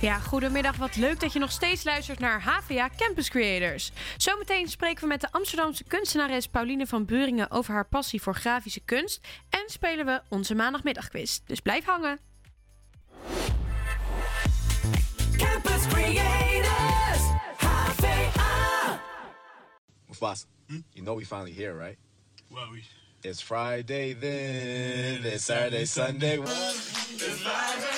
Ja, goedemiddag. Wat leuk dat je nog steeds luistert naar HVA Campus Creators. Zometeen spreken we met de Amsterdamse kunstenares Pauline van Buringen over haar passie voor grafische kunst. En spelen we onze maandagmiddagquiz. Dus blijf hangen. Campus Creators, HVA. Mufasa, hm? you know we finally here, right? Well, we... It's Friday then, it's Saturday, Sunday. It's Friday.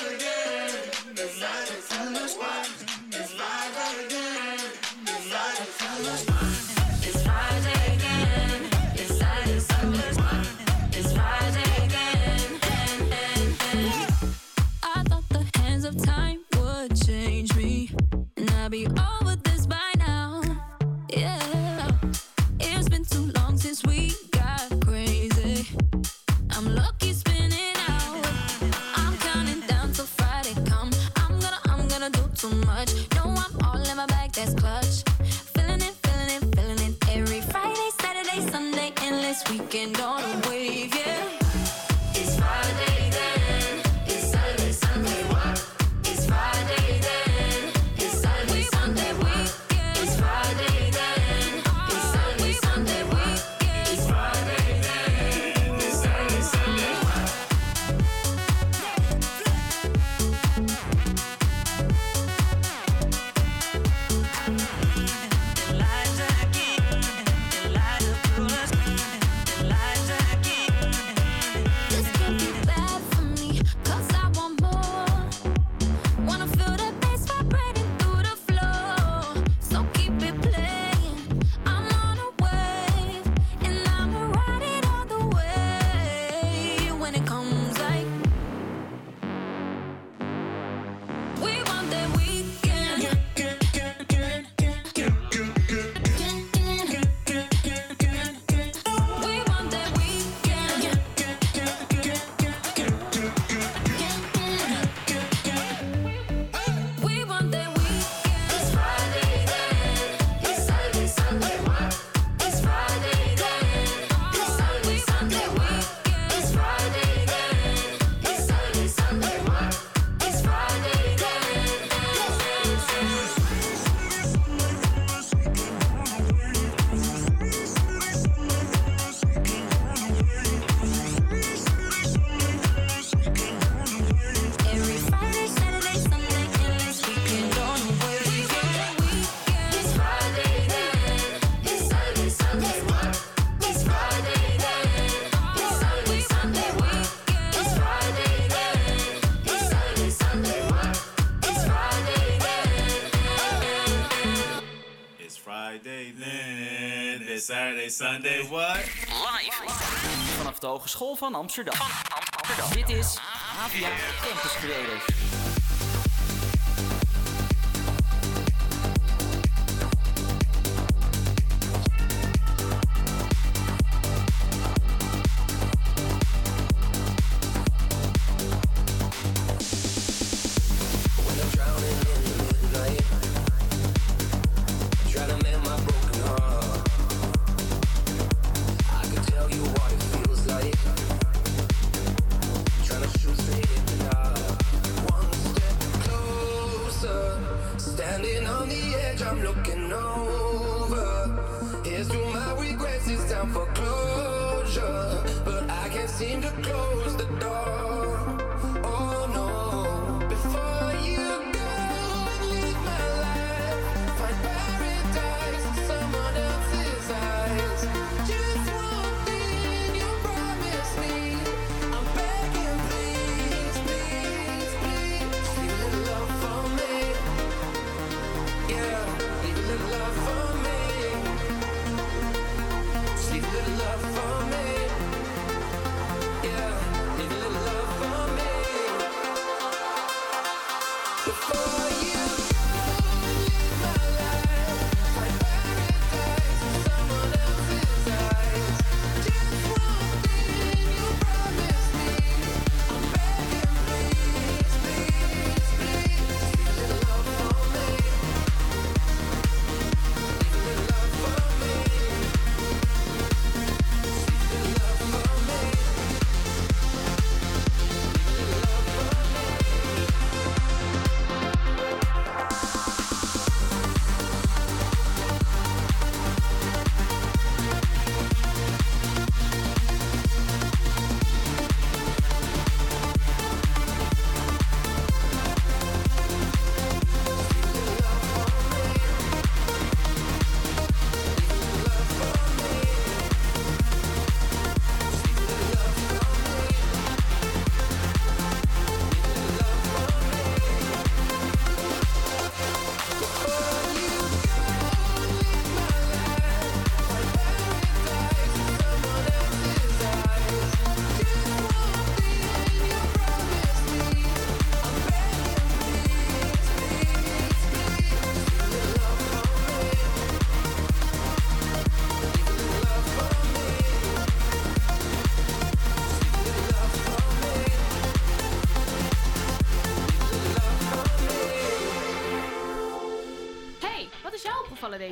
Sunday what? Live. Vanaf de Hogeschool van Amsterdam. Amsterdam. Dit is Avia Campus Creators.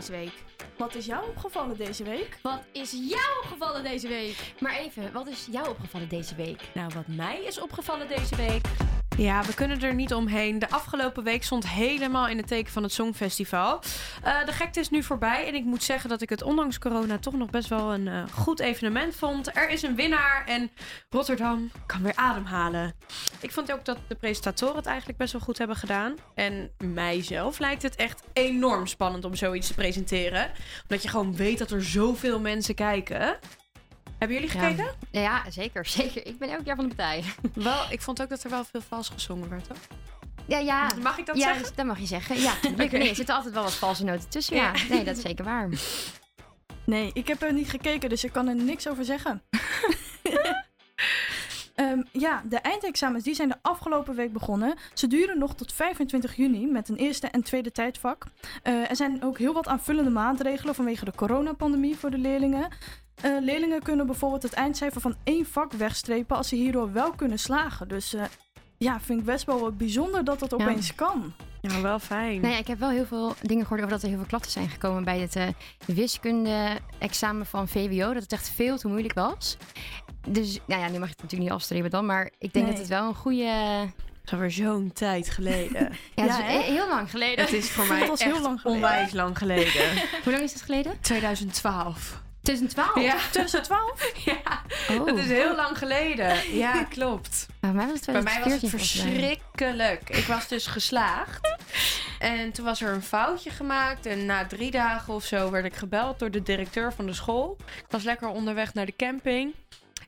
Deze week? Wat is jou opgevallen deze week? Wat is jou opgevallen deze week? Maar even, wat is jou opgevallen deze week? Nou, wat mij is opgevallen deze week. Ja, we kunnen er niet omheen. De afgelopen week stond helemaal in het teken van het Songfestival. Eh, de gekte is nu voorbij. En ik moet zeggen dat ik het ondanks corona toch nog best wel een eh, goed evenement vond. Er is een winnaar en Rotterdam kan weer ademhalen. Ik vond ook dat de presentatoren het eigenlijk best wel goed hebben gedaan. En mijzelf lijkt het echt enorm spannend om zoiets te presenteren. Omdat je gewoon weet dat er zoveel mensen kijken. Hebben jullie gekeken? Ja, ja, zeker, zeker. Ik ben elk jaar van de partij. Wel, ik vond ook dat er wel veel vals gezongen werd, hoor. Ja, ja. Mag ik dat ja, zeggen? dat mag je zeggen. Ja. Oké. Nee, er zitten altijd wel wat valse noten tussen. Ja, Ja. nee, dat is zeker waar. Nee, ik heb er niet gekeken, dus ik kan er niks over zeggen. Ehm, ja, de eindexamens die zijn de afgelopen week begonnen. Ze duren nog tot 25 juni met een eerste en tweede tijdvak. Eh, er zijn ook heel wat aanvullende maatregelen vanwege de coronapandemie voor de leerlingen. Eh, leerlingen kunnen bijvoorbeeld het eindcijfer van één vak wegstrepen als ze hierdoor wel kunnen slagen. Dus eh, ja, vind ik best wel wat bijzonder dat dat opeens kan. Ja, wel fijn. Nou ja, ik heb wel heel veel dingen gehoord over dat er heel veel klachten zijn gekomen bij het eh, wiskunde-examen van VWO. Dat het echt veel te moeilijk was. Dus, nou ja, nu mag je het natuurlijk niet afstrepen dan, maar ik denk Nee. dat het wel een goede... Dat is alweer zo'n tijd geleden. Ja, heel lang geleden. Het is voor mij heel lang geleden. onwijs lang geleden. Hoe lang is het geleden? 2012. 2012? Ja, 2012? ja, Oh. dat is heel lang geleden. Ja, klopt. Bij mij was het Bij mij was het 2014 volgens mij. verschrikkelijk. Ik was dus geslaagd. En toen was er een foutje gemaakt. En na drie dagen of zo werd ik gebeld door de directeur van de school. Ik was lekker onderweg naar de camping.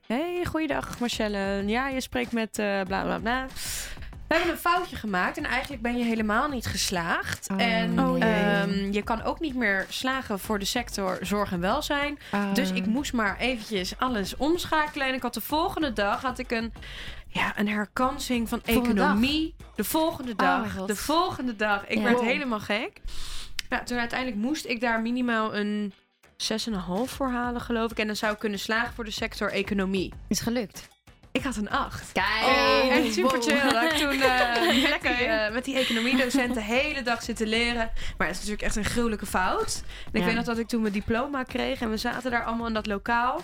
Hey, goeiedag Marcelle. Ja, je spreekt met eh bla bla bla. We hebben een foutje gemaakt en eigenlijk ben je helemaal niet geslaagd. Oh, en Oh, ehm, je kan ook niet meer slagen voor de sector zorg en welzijn. Oh. Dus ik moest maar eventjes alles omschakelen. En ik had de volgende dag had ik een, ja, een herkansing van Volgende economie. De volgende dag. de volgende dag. Ik Ja. werd helemaal gek. Ja, toen uiteindelijk moest ik daar minimaal een 6,5 voor halen, geloof ik. En dan zou ik kunnen slagen voor de sector economie. Is gelukt. Ik had een 8. Kijk. Oh, echt super wow. chill. Dat ik toen eh, lekker eh, met die economiedocent de hele dag zitten leren. Maar het is natuurlijk echt een gruwelijke fout. En ik Ja. weet nog dat ik toen mijn diploma kreeg en we zaten daar allemaal in dat lokaal.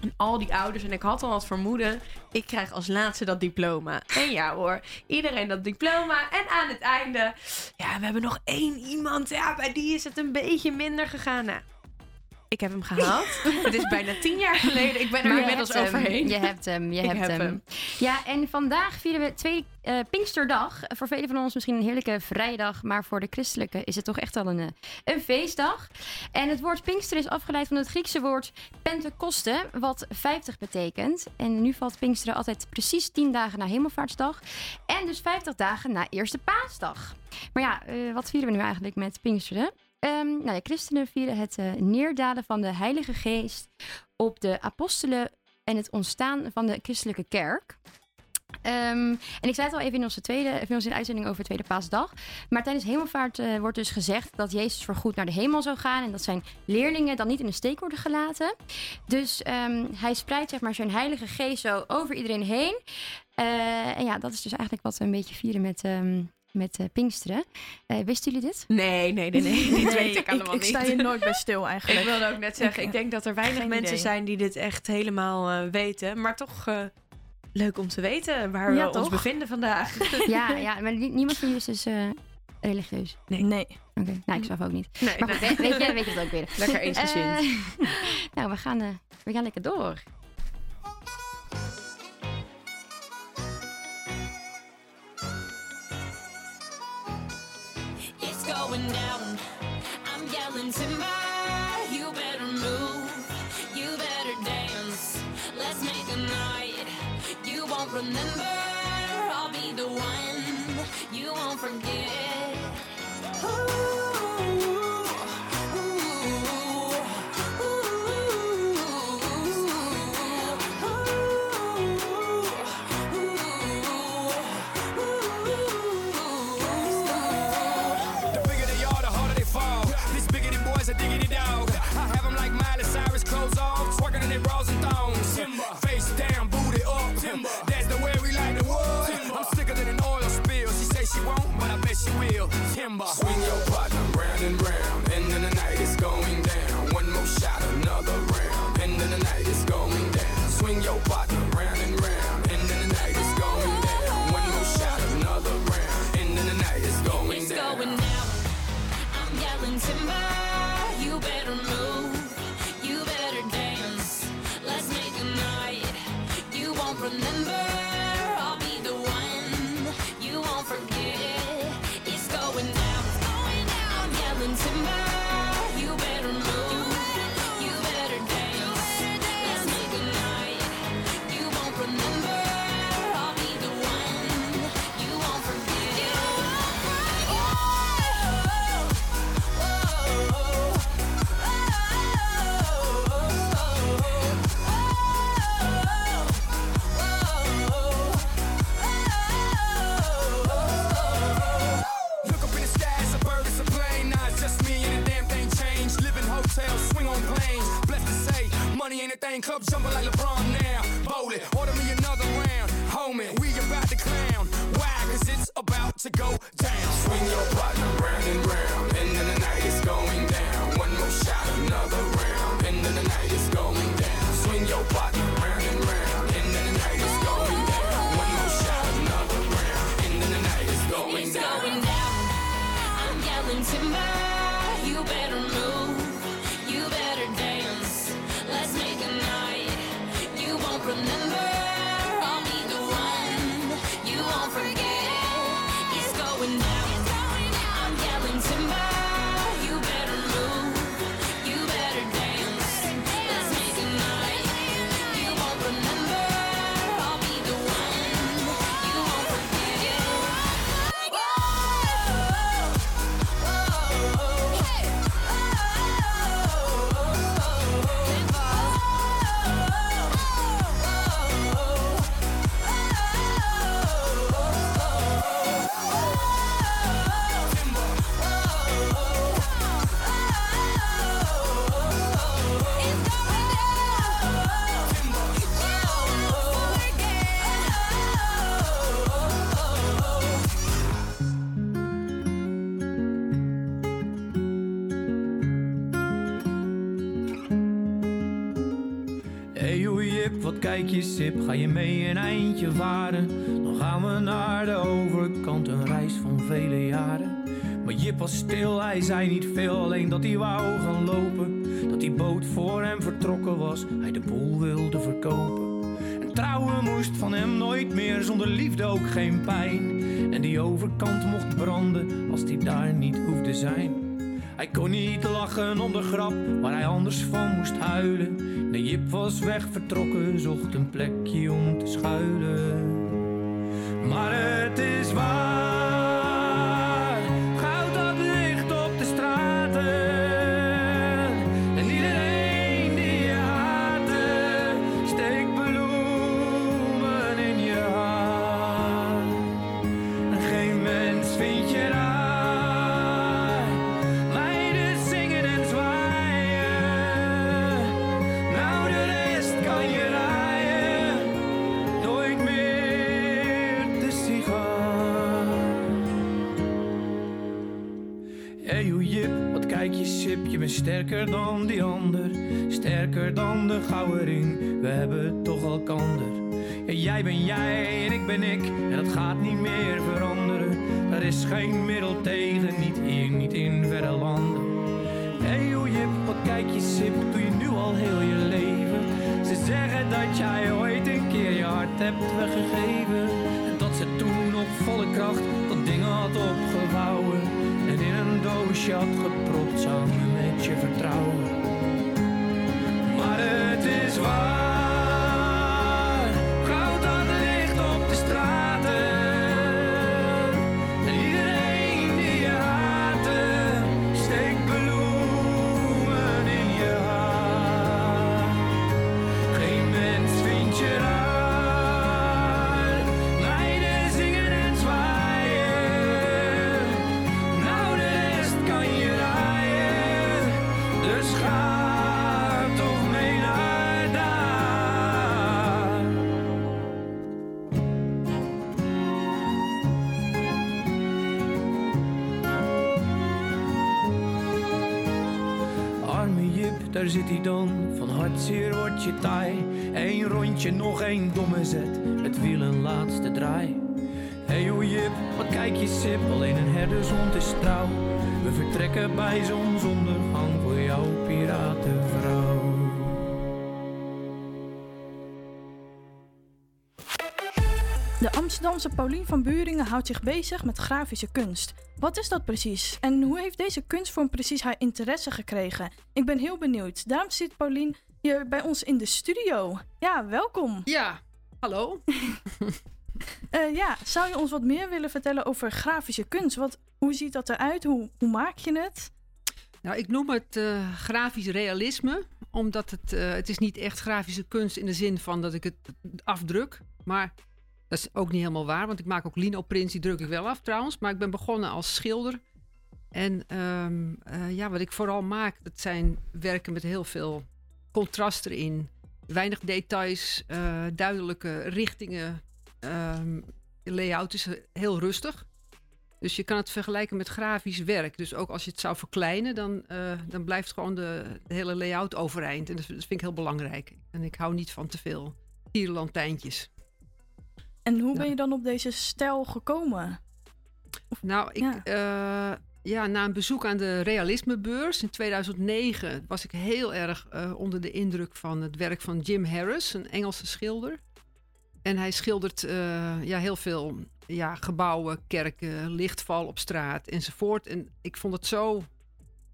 En al die ouders, en ik had al wat vermoeden, ik krijg als laatste dat diploma. En ja hoor, iedereen dat diploma. En aan het einde, ja, we hebben nog één iemand. Ja, bij die is het een beetje minder gegaan. Nou, ik heb hem gehaald. het is bijna tien jaar geleden. Ik ben er Maar inmiddels overheen. Je hebt hem, je hebt heb hem. hem. Ja, en vandaag vieren we tweede eh, Pinksterdag. Voor velen van ons misschien een heerlijke vrijdag, maar voor de christelijke is het toch echt wel een, eh, een feestdag. En het woord Pinkster is afgeleid van het Griekse woord Pentekoste, wat 50 betekent. En nu valt Pinksteren altijd precies 10 dagen na Hemelvaartsdag en dus 50 dagen na Eerste Paasdag. Maar ja, eh, wat vieren we nu eigenlijk met Pinksteren? Ehm, nou ja, christenen vieren het eh, neerdalen van de Heilige Geest op de apostelen en het ontstaan van de christelijke kerk. Ehm, en ik zei het al even in onze, tweede, in onze uitzending over Tweede Paasdag. Maar tijdens hemelvaart eh, wordt dus gezegd dat Jezus voorgoed naar de hemel zou gaan. En dat zijn leerlingen dan niet in de steek worden gelaten. Dus ehm, hij spreidt zeg maar, zijn heilige geest zo over iedereen heen. Eh, en ja, dat is dus eigenlijk wat we een beetje vieren met, met eh, Pinksteren. Eh, wisten jullie dit? Nee, nee, nee, nee. Dit Nee, weet ik allemaal ik, niet. sta hier nooit bij stil Ik eigenlijk. wilde ook net zeggen, Ik, ik denk dat er weinig geen mensen idee. zijn die dit echt helemaal eh, weten. Maar toch eh, leuk om te weten waar Ja, we ons bevinden vandaag. ja, ja, maar nie- niemand van jullie is dus eh, religieus. Nee. Oké, nou, ik zelf ook niet. Nee, Maar goed, weet, weet je, weet je het ook weer. lekker eensgezind. Eh, nou, we gaan, eh, we gaan lekker door. Going down. I'm yelling timber. wheel. to go Je sip, ga je mee een eindje varen? Dan gaan we naar de overkant, een reis van vele jaren. Maar Jip was stil, hij zei niet veel, alleen dat hij wou gaan lopen. Dat die boot voor hem vertrokken was, hij de boel wilde verkopen. En trouwen moest van hem nooit meer, zonder liefde ook geen pijn. En die overkant mocht branden, als die daar niet hoefde zijn. Hij kon niet lachen om de grap waar hij anders van moest huilen. Jip was weg vertrokken, zocht een plekje om te schuilen. Maar het is waar, sterker dan die ander. Sterker dan de gouden we hebben toch elkander. Ja, jij ben jij en ik ben ik, en dat gaat niet meer veranderen. Er is geen middel tegen, niet hier, niet in verre landen. Hey, hoe Jip, wat kijk je sip, doe je nu al heel je leven. Ze zeggen dat jij ooit een keer je hart hebt weggegeven. En dat ze toen op volle kracht dat ding had opgevouwen. En in een doosje had gepropt samen je vertrouwen. Maar het is waar, daar zit hij dan. Van hartzeer wordt je taai. Eén rondje, nog één domme zet. Het wiel een laatste draai. Hey Jip, wat kijk je sip. Alleen een herdershond is trouw. We vertrekken bij zonsondergang voor jouw piratenvrouw. Amsterdamse Paulien van Buringen houdt zich bezig met grafische kunst. Wat is dat precies? En hoe heeft deze kunstvorm precies haar interesse gekregen? Ik ben heel benieuwd. Daarom zit Paulien hier bij ons in de studio. Ja, welkom. Ja, hallo. Eh, ja, zou je ons wat meer willen vertellen over grafische kunst? Wat, hoe ziet dat eruit? Hoe, hoe maak je het? Nou, ik noem het eh, grafisch realisme, omdat het, eh, het is niet echt grafische kunst in de zin van dat ik het afdruk, maar dat is ook niet helemaal waar, want ik maak ook linoprints, die druk ik wel af trouwens, maar ik ben begonnen als schilder. En ehm, eh, ja, wat ik vooral maak, dat zijn werken met heel veel contrast erin. weinig details, eh, duidelijke richtingen. Ehm layout is heel rustig. Dus je kan het vergelijken met grafisch werk. Dus ook als je het zou verkleinen, dan, eh, dan blijft gewoon de, hele layout overeind. En dat, vind ik heel belangrijk. En ik hou niet van te veel tierenlantijntjes. En hoe ben je dan op deze stijl gekomen? Nou, ik, ja. ja, na een bezoek aan de realismebeurs in 2009 was ik heel erg eh, onder de indruk van het werk van Jim Harris, een Engelse schilder. En hij schildert eh, ja, heel veel ja, gebouwen, kerken, lichtval op straat enzovoort. En ik vond het zo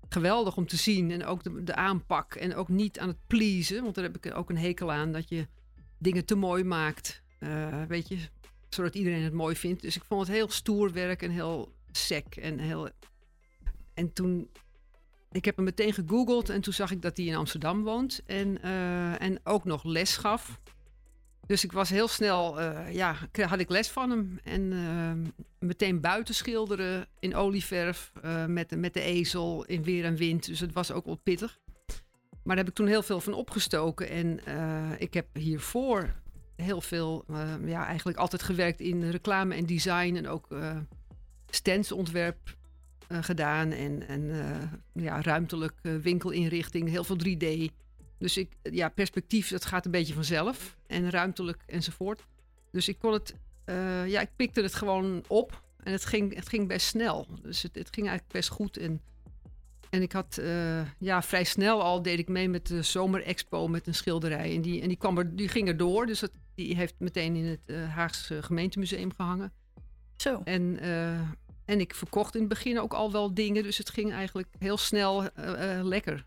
geweldig om te zien. En ook de, de aanpak. En ook niet aan het pleasen. Want daar heb ik ook een hekel aan. Dat je dingen te mooi maakt. Eh, weet je, zodat iedereen het mooi vindt. Dus ik vond het heel stoer werk en heel sec. En, heel... en toen... Ik heb hem meteen gegoogeld en toen zag ik dat hij in Amsterdam woont. En, eh, en ook nog les gaf. Dus ik was heel snel, eh, ja, had ik les van hem. En meteen buiten schilderen in olieverf eh, met, met de ezel in weer en wind. Dus het was ook wel pittig. Maar daar heb ik toen heel veel van opgestoken. En ik heb hiervoor heel veel, eh, ja, eigenlijk altijd gewerkt in reclame en design. En ook eh standsontwerp eh, gedaan. En, en ja, ruimtelijk winkelinrichting, heel veel 3D. Dus ik, ja, perspectief, dat gaat een beetje vanzelf. En ruimtelijk enzovoort. Dus ik kon het, ja, ik pikte het gewoon op. En het ging, het ging best snel. Dus het, het ging eigenlijk best goed. En, en ik had, ja, vrij snel al deed ik mee met de Zomerexpo met een schilderij. En die, en die, kwam er, die ging er door. Dus dat, die heeft meteen in het eh Haagse gemeentemuseum gehangen. Zo. En, eh, en ik verkocht in het begin ook al wel dingen. Dus het ging eigenlijk heel snel eh, eh, lekker.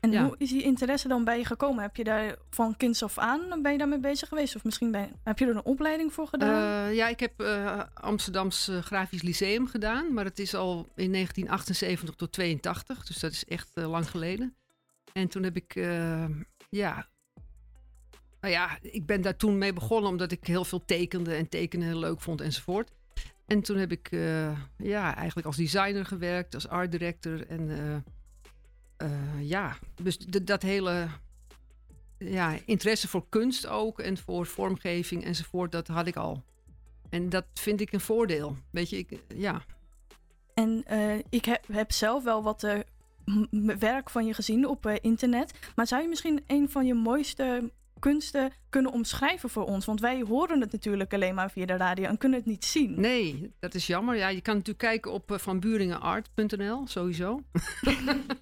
En Ja. hoe is die interesse dan bij je gekomen? Heb je daar van kinds af aan, ben je daarmee bezig geweest? Of misschien heb je er een opleiding voor gedaan? Eh, ja, ik heb eh Amsterdams eh, Grafisch Lyceum gedaan, maar het is al in 1978 tot 82, dus dat is echt eh, lang geleden. En toen heb ik, eh, ja, nou ja, ik ben daar toen mee begonnen omdat ik heel veel tekende en tekenen heel leuk vond enzovoort. En toen heb ik, eh, ja, eigenlijk als designer gewerkt, als art director en eh, eh, ja, dus dat hele ja, interesse voor kunst ook en voor vormgeving enzovoort, dat had ik al. En dat vind ik een voordeel. Weet je, ik, ja. En ik heb, heb zelf wel wat werk van je gezien op internet. Maar zou je misschien een van je mooiste kunsten kunnen omschrijven voor ons? Want wij horen het natuurlijk alleen maar via de radio en kunnen het niet zien. Nee, dat is jammer. Ja, je kan natuurlijk kijken op uh, vanburingenart.nl, sowieso.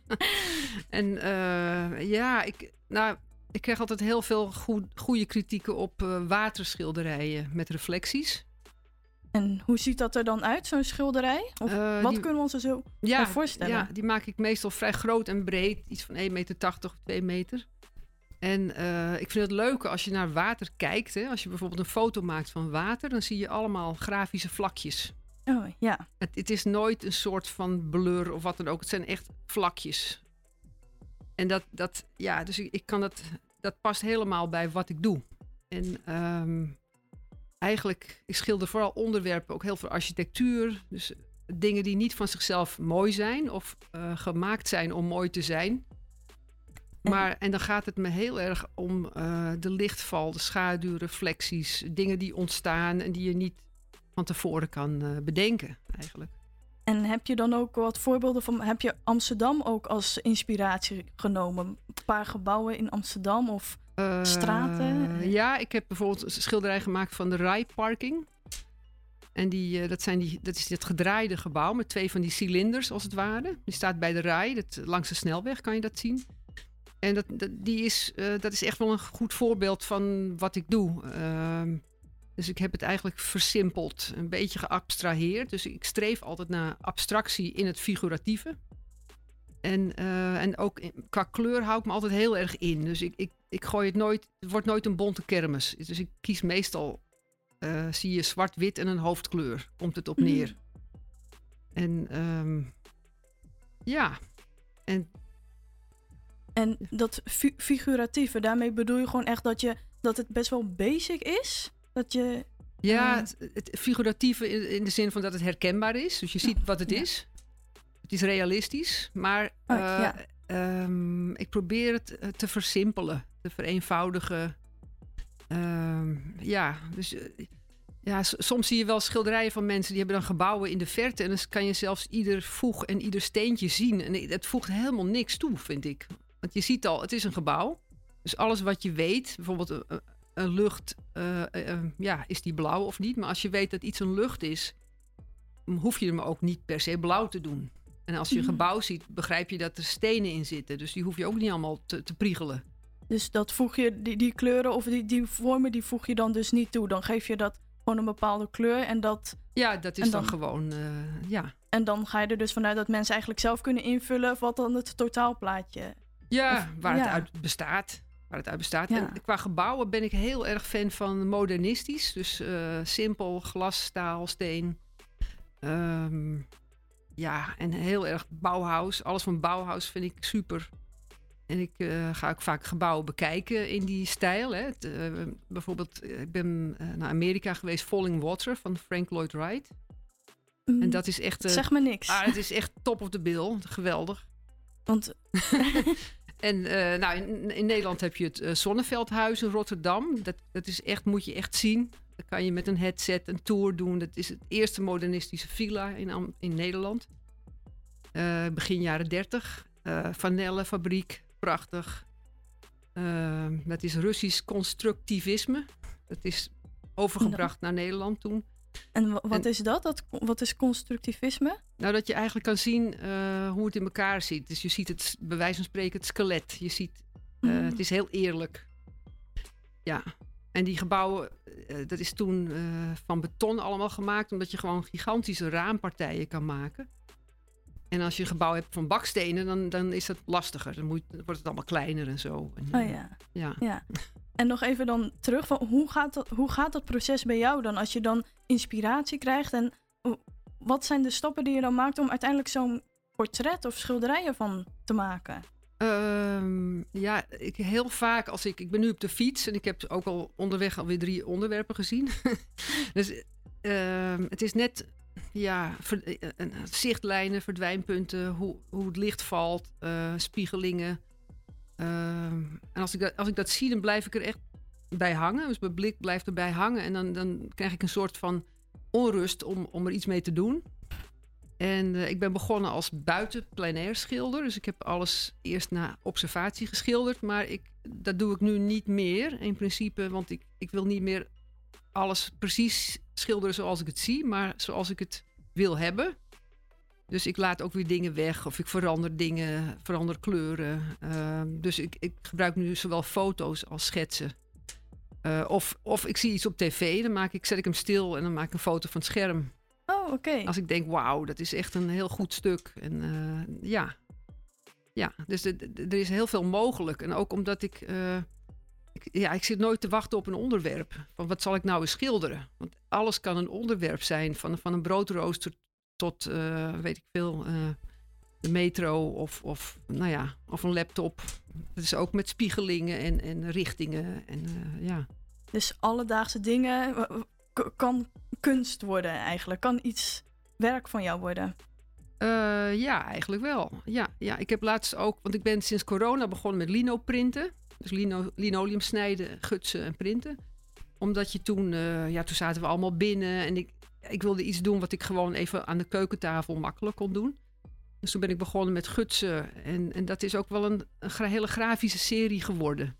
en uh, ja, ik, nou, ik krijg altijd heel veel goed, goede kritieken op uh, waterschilderijen met reflecties. En hoe ziet dat er dan uit, zo'n schilderij? Of Uh, wat die- kunnen we ons er zo Ja, voorstellen? ja, die maak ik meestal vrij groot en breed. Iets van 1,80 meter of 2 meter. En eh, ik vind het leuk als je naar water kijkt. Hè. Als je bijvoorbeeld een foto maakt van water, dan zie je allemaal grafische vlakjes. Oh, ja. Het, het is nooit een soort van blur of wat dan ook. Het zijn echt vlakjes. En dat, dat ja, dus ik, ik kan dat, dat past helemaal bij wat ik doe. En ehm, eigenlijk, ik schilder vooral onderwerpen, ook heel veel architectuur. Dus dingen die niet van zichzelf mooi zijn of eh, gemaakt zijn om mooi te zijn. Maar, en dan gaat het me heel erg om eh, de lichtval, de schaduw, reflecties, dingen die ontstaan en die je niet van tevoren kan eh, bedenken, eigenlijk. En heb je dan ook wat voorbeelden van... Heb je Amsterdam ook als inspiratie genomen? Een paar gebouwen in Amsterdam of straten? Eh, ja, ik heb bijvoorbeeld een schilderij gemaakt van de Rijparking. En die, dat, zijn die, dat is dit gedraaide gebouw met twee van die cilinders als het ware. Die staat bij de Rij, dat, langs de snelweg kan je dat zien. En dat, dat, die is, eh, dat is echt wel een goed voorbeeld van wat ik doe. Ehm, dus ik heb het eigenlijk versimpeld, een beetje geabstraheerd. Dus ik streef altijd naar abstractie in het figuratieve. En, eh, en ook in- qua kleur hou ik me altijd heel erg in. Dus ik, ik, ik gooi het nooit, het wordt nooit een bonte kermis. Dus ik kies meestal, eh, zie je zwart-wit en een hoofdkleur, komt het op neer. En ehm, ja, en En dat fi- figuratieve, daarmee bedoel je gewoon echt dat, je, dat het best wel basic is? Dat je... Ja, eh, het, het figuratieve in, in de zin van dat het herkenbaar is. Dus je ziet wat het is. Het is realistisch. Maar Oh, eh, ja. ehm, ik probeer het eh, te versimpelen, te vereenvoudigen. Ehm, ja, dus ja, soms zie je wel schilderijen van mensen die hebben dan gebouwen in de verte. En dan kan je zelfs ieder voeg en ieder steentje zien. En het voegt helemaal niks toe, vind ik. Want je ziet al, het is een gebouw. Dus alles wat je weet, bijvoorbeeld een, een- een lucht, eh, eh, eh, ja, is die blauw of niet? Maar als je weet dat iets een lucht is, hoef je hem ook niet per se blauw te doen. En als je een Mhm. gebouw ziet, begrijp je dat er stenen in zitten. Dus die hoef je ook niet allemaal te, te priegelen. Dus dat voeg je, die, die kleuren of die, die vormen, die voeg je dan dus niet toe. Dan geef je dat gewoon een bepaalde kleur en dat... Ja, dat is dan, gewoon, eh, ja. En dan ga je er dus vanuit dat mensen eigenlijk zelf kunnen invullen wat dan het totaalplaatje... Ja, Of- waar het uit bestaat. Waar het uit bestaat. Ja. En qua gebouwen ben ik heel erg fan van modernistisch. Dus eh, simpel, glas, staal, steen. Ehm, ja, en heel erg Bauhaus. Alles van Bauhaus vind ik super. En ik eh, ga ook vaak gebouwen bekijken in die stijl. Hè. Het, eh, bijvoorbeeld, ik ben naar Amerika geweest, Falling Water van Frank Lloyd Wright. En dat is echt... Zeg me niks. Ah, het is echt top of the bill. Geweldig. Want... en eh, nou, in, in Nederland heb je het eh, Zonneveldhuis in Rotterdam. Dat, dat is echt, moet je echt zien. Dan kan je met een headset een tour doen. Dat is het eerste modernistische villa in, in Nederland. Eh, begin jaren 30. Eh Vanellenfabriek, prachtig. Eh, dat is Russisch constructivisme. Dat is overgebracht naar Nederland toen. En wa- wat En- is dat? dat? Wat is constructivisme? Nou, dat je eigenlijk kan zien eh, hoe het in elkaar zit. Dus je ziet het, bij wijze van spreken, het skelet. Je ziet, eh, Mhm. het is heel eerlijk. Ja. En die gebouwen, eh, dat is toen van beton allemaal gemaakt, omdat je gewoon gigantische raampartijen kan maken. En als je een gebouw hebt van bakstenen, dan, dan is dat lastiger. Dan, moet, dan wordt het allemaal kleiner en zo. En, Oh ja. ja. ja. En nog even dan terug, van hoe, gaat dat, hoe gaat dat proces bij jou dan? Als je dan inspiratie krijgt en hoe- wat zijn de stappen die je dan maakt om uiteindelijk zo'n portret of schilderij ervan te maken? Ehm, ja, ik heel vaak als ik... Ik ben nu op de fiets en ik heb ook al onderweg alweer drie onderwerpen gezien. dus ehm, het is net... Ja, eh, eh, zichtlijnen, verdwijnpunten, hoe, hoe het licht valt, eh, spiegelingen. Ehm, en als ik, dat, als ik dat zie, dan blijf ik er echt bij hangen. Dus mijn blik blijft erbij hangen. En dan, dan krijg ik een soort van onrust om, om er iets mee te doen. En eh, ik ben begonnen als buiten plein schilder. Dus ik heb alles eerst na observatie geschilderd. Maar ik, dat doe ik nu niet meer in principe. Want ik, ik wil niet meer alles precies schilderen zoals ik het zie. Maar zoals ik het wil hebben. Dus ik laat ook weer dingen weg. Of ik verander dingen, verander kleuren. Ehm, dus ik, ik gebruik nu zowel foto's als schetsen. Eh, of, of ik zie iets op tv, dan maak ik, zet ik hem stil en dan maak ik een foto van het scherm. Oh, oké. Als ik denk, wauw, dat is echt een heel goed stuk. En eh, ja. Ja, dus de- de- er is heel veel mogelijk. En ook omdat ik, eh, ik... Ja, ik zit nooit te wachten op een onderwerp. Van wat zal ik nou eens schilderen? Want alles kan een onderwerp zijn. Van, van een broodrooster tot, weet ik veel, de metro of, of, nou ja, of een laptop. Dat is ook met spiegelingen en, en richtingen. En eh, ja. Dus alledaagse dingen kan kunst worden eigenlijk. Kan iets werk van jou worden. Eh, ja, eigenlijk wel. Ja, ja, ik heb laatst ook, want ik ben sinds corona begonnen met lino printen. Dus lino, linoleum snijden, gutsen en printen. Omdat je toen, eh, ja, toen zaten we allemaal binnen en ik, ik wilde iets doen wat ik gewoon even aan de keukentafel makkelijk kon doen. Dus toen ben ik begonnen met gutsen. En, en dat is ook wel een, een hele grafische serie geworden.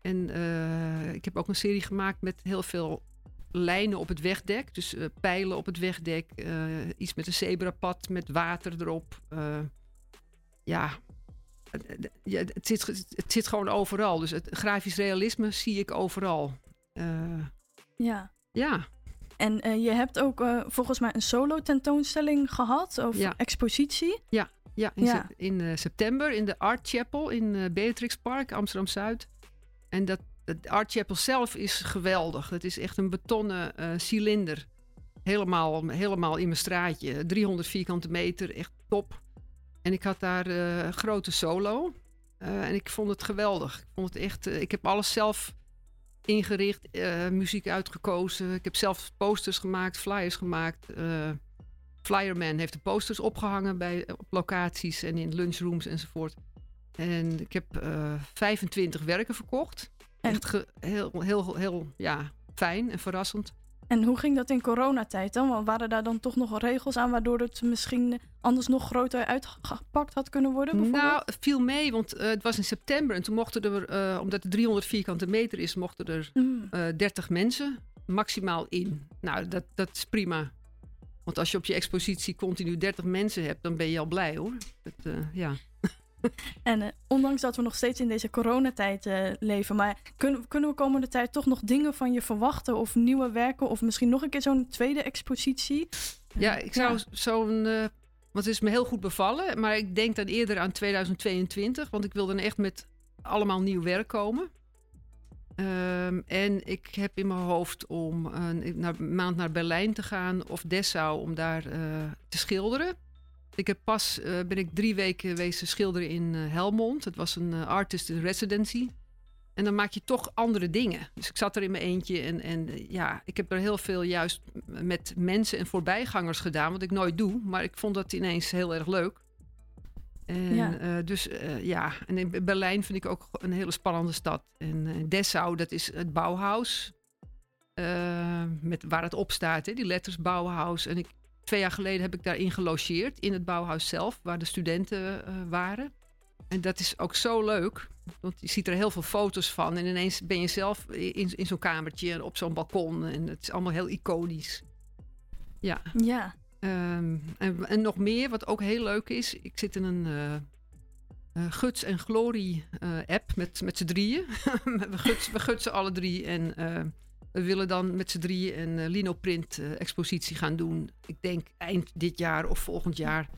En eh, ik heb ook een serie gemaakt met heel veel lijnen op het wegdek. Dus eh, pijlen op het wegdek. eh, iets met een zebrapad met water erop. ja, ja, het, zit, het zit gewoon overal. Dus het grafisch realisme zie ik overal. Ja. ja. En eh, je hebt ook eh, volgens mij een solo tentoonstelling gehad of Ja. expositie. Ja, ja, in, Ja. sep- in eh, september in de Art Chapel in Beatrix Park, Amsterdam Zuid. En dat, het Art Chapel zelf is geweldig. Het is echt een betonnen cilinder. Helemaal, helemaal in mijn straatje. 300 vierkante meter, echt top. En ik had daar een grote solo. En ik vond het geweldig. Ik vond het echt. ik heb alles zelf ingericht, eh, muziek uitgekozen. Ik heb zelf posters gemaakt, flyers gemaakt. eh, Flyerman heeft de posters opgehangen bij, op locaties en in lunchrooms enzovoort. En ik heb eh, 25 werken verkocht. Echt ge- heel, heel, heel ja, fijn en verrassend. En hoe ging dat in coronatijd dan? Want waren daar dan toch nog regels aan waardoor het misschien anders nog groter uitgepakt had kunnen worden? Nou, het viel mee, want eh, het was in september en toen mochten er, eh, omdat het 300 vierkante meter is, mochten er Mm. eh 30 mensen maximaal in. Nou, dat, dat is prima. Want als je op je expositie continu 30 mensen hebt, dan ben je al blij hoor. Dat, ja. En eh, ondanks dat we nog steeds in deze coronatijd eh, leven, maar kunnen, kunnen we komende tijd toch nog dingen van je verwachten? Of nieuwe werken? Of misschien nog een keer zo'n tweede expositie? Ja, ik zou Ja. zo'n. eh, want het is me heel goed bevallen. Maar ik denk dan eerder aan 2022. Want ik wil dan echt met allemaal nieuw werk komen. Ehm, en ik heb in mijn hoofd om een naar, maand naar Berlijn te gaan of Dessau om daar te schilderen. Ik heb pas eh, ben ik drie weken wezen schilderen in eh, Helmond. Het was een eh, artist in residency. En dan maak je toch andere dingen. Dus ik zat er in mijn eentje en, en ja, ik heb er heel veel juist met mensen en voorbijgangers gedaan, wat ik nooit doe. Maar ik vond dat ineens heel erg leuk. En Ja. dus ja, en in Berlijn vind ik ook een hele spannende stad. En Dessau, dat is het Bauhaus. met, waar het op staat, hè, die letters Bauhaus. En ik, twee jaar geleden heb ik daarin gelogeerd, in het Bauhaus zelf, waar de studenten eh, waren. En dat is ook zo leuk. Want je ziet er heel veel foto's van. En ineens ben je zelf in, in zo'n kamertje en op zo'n balkon. En het is allemaal heel iconisch. Ja. Ja. Ehm, en, en nog meer, wat ook heel leuk is. Ik zit in een eh, Guts en Glory eh, app met, met z'n drieën. we, guts, we gutsen alle drie. En we willen dan met z'n drieën een eh, linoprint eh, expositie gaan doen. Ik denk eind dit jaar of volgend jaar.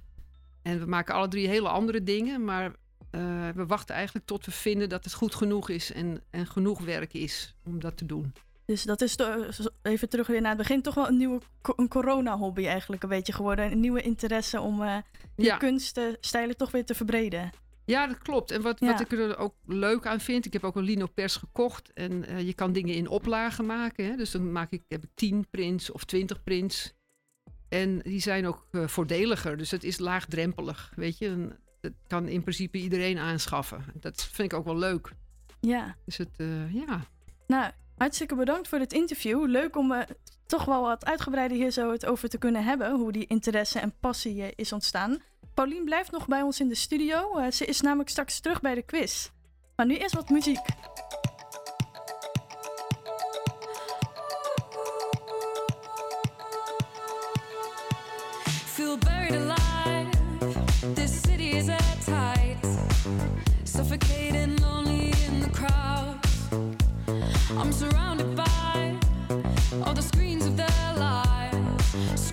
En we maken alle drie hele andere dingen. Maar eh, we wachten eigenlijk tot we vinden dat het goed genoeg is. En, en genoeg werk is om dat te doen. Dus dat is de- even terug weer naar het begin toch wel een nieuwe een corona-hobby eigenlijk een beetje geworden. Een nieuwe interesse om je Ja. kunststijlen toch weer te verbreden. Ja, dat klopt. En wat, Ja. wat ik er ook leuk aan vind, ik heb ook een linopers gekocht. En eh, je kan dingen in oplagen maken. Hè? Dus dan maak ik, heb ik 10 prints of 20 prints. En die zijn ook eh, voordeliger. Dus het is laagdrempelig. Weet je, En dat kan in principe iedereen aanschaffen. Dat vind ik ook wel leuk. Ja. Dus het, eh, ja. Nou, hartstikke bedankt voor dit interview. Leuk om toch wel wat uitgebreider hier zo het over te kunnen hebben. Hoe die interesse en passie is ontstaan. Paulien blijft nog bij ons in de studio. Eh, ze is namelijk straks terug bij de quiz. Maar nu eerst wat muziek. Feel buried alive. This city is at. Suffocating, lonely in the crowd. I'm surrounded by all the screens of their lives,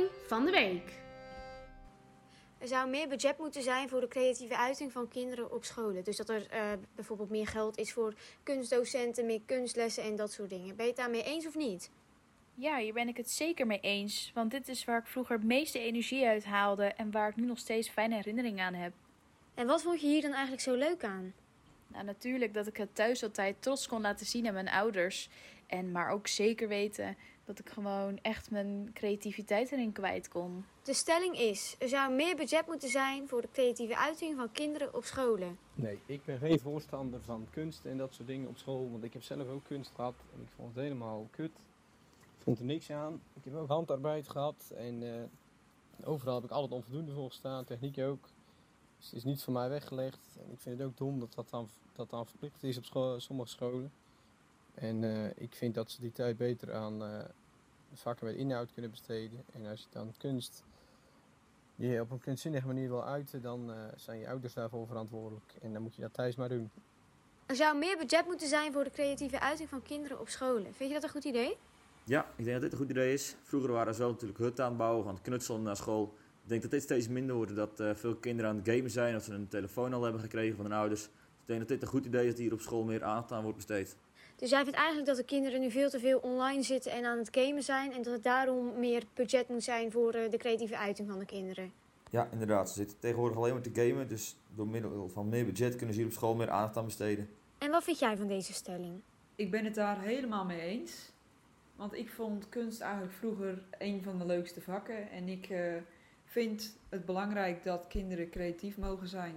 van de week. Er zou meer budget moeten zijn voor de creatieve uiting van kinderen op scholen. Dus dat er eh, bijvoorbeeld meer geld is voor kunstdocenten, meer kunstlessen en dat soort dingen. Ben je het daarmee eens of niet? Ja, hier ben ik het zeker mee eens. Want dit is waar ik vroeger het meeste energie uit haalde en waar ik nu nog steeds fijne herinneringen aan heb. En wat vond je hier dan eigenlijk zo leuk aan? Nou, natuurlijk dat ik het thuis altijd trots kon laten zien aan mijn ouders. En maar ook zeker weten dat ik gewoon echt mijn creativiteit erin kwijt kon. De stelling is: er zou meer budget moeten zijn voor de creatieve uiting van kinderen op scholen. Nee, ik ben geen voorstander van kunst en dat soort dingen op school. Want ik heb zelf ook kunst gehad en ik vond het helemaal kut. Ik vond er niks aan. Ik heb ook handarbeid gehad en eh, overal heb ik altijd onvoldoende voor gestaan, techniek ook. Dus het is niet voor mij weggelegd. En ik vind het ook dom dat dat dan, dat dan verplicht is op school, sommige scholen. En eh, ik vind dat ze die tijd beter aan eh, vakken met inhoud kunnen besteden. En als je dan kunst je op een kunstzinnige manier wil uiten, dan eh, zijn je ouders daarvoor verantwoordelijk. En dan moet je dat thuis maar doen. Er zou meer budget moeten zijn voor de creatieve uiting van kinderen op scholen. Vind je dat een goed idee? Ja, ik denk dat dit een goed idee is. Vroeger waren ze wel natuurlijk hutten aan het bouwen, gaan knutselen naar school. Ik denk dat dit steeds minder wordt, dat eh, veel kinderen aan het gamen zijn, dat ze een telefoon al hebben gekregen van hun ouders. Dus ik denk dat dit een goed idee is dat hier op school meer aandacht aan wordt besteed. Dus jij vindt eigenlijk dat de kinderen nu veel te veel online zitten en aan het gamen zijn. En dat het daarom meer budget moet zijn voor eh, de creatieve uiting van de kinderen. Ja, inderdaad. Ze zitten tegenwoordig alleen maar te gamen, dus door middel van meer budget kunnen ze hier op school meer aandacht aan besteden. En wat vind jij van deze stelling? Ik ben het daar helemaal mee eens. Want ik vond kunst eigenlijk vroeger een van de leukste vakken. En ik eh, vind het belangrijk dat kinderen creatief mogen zijn.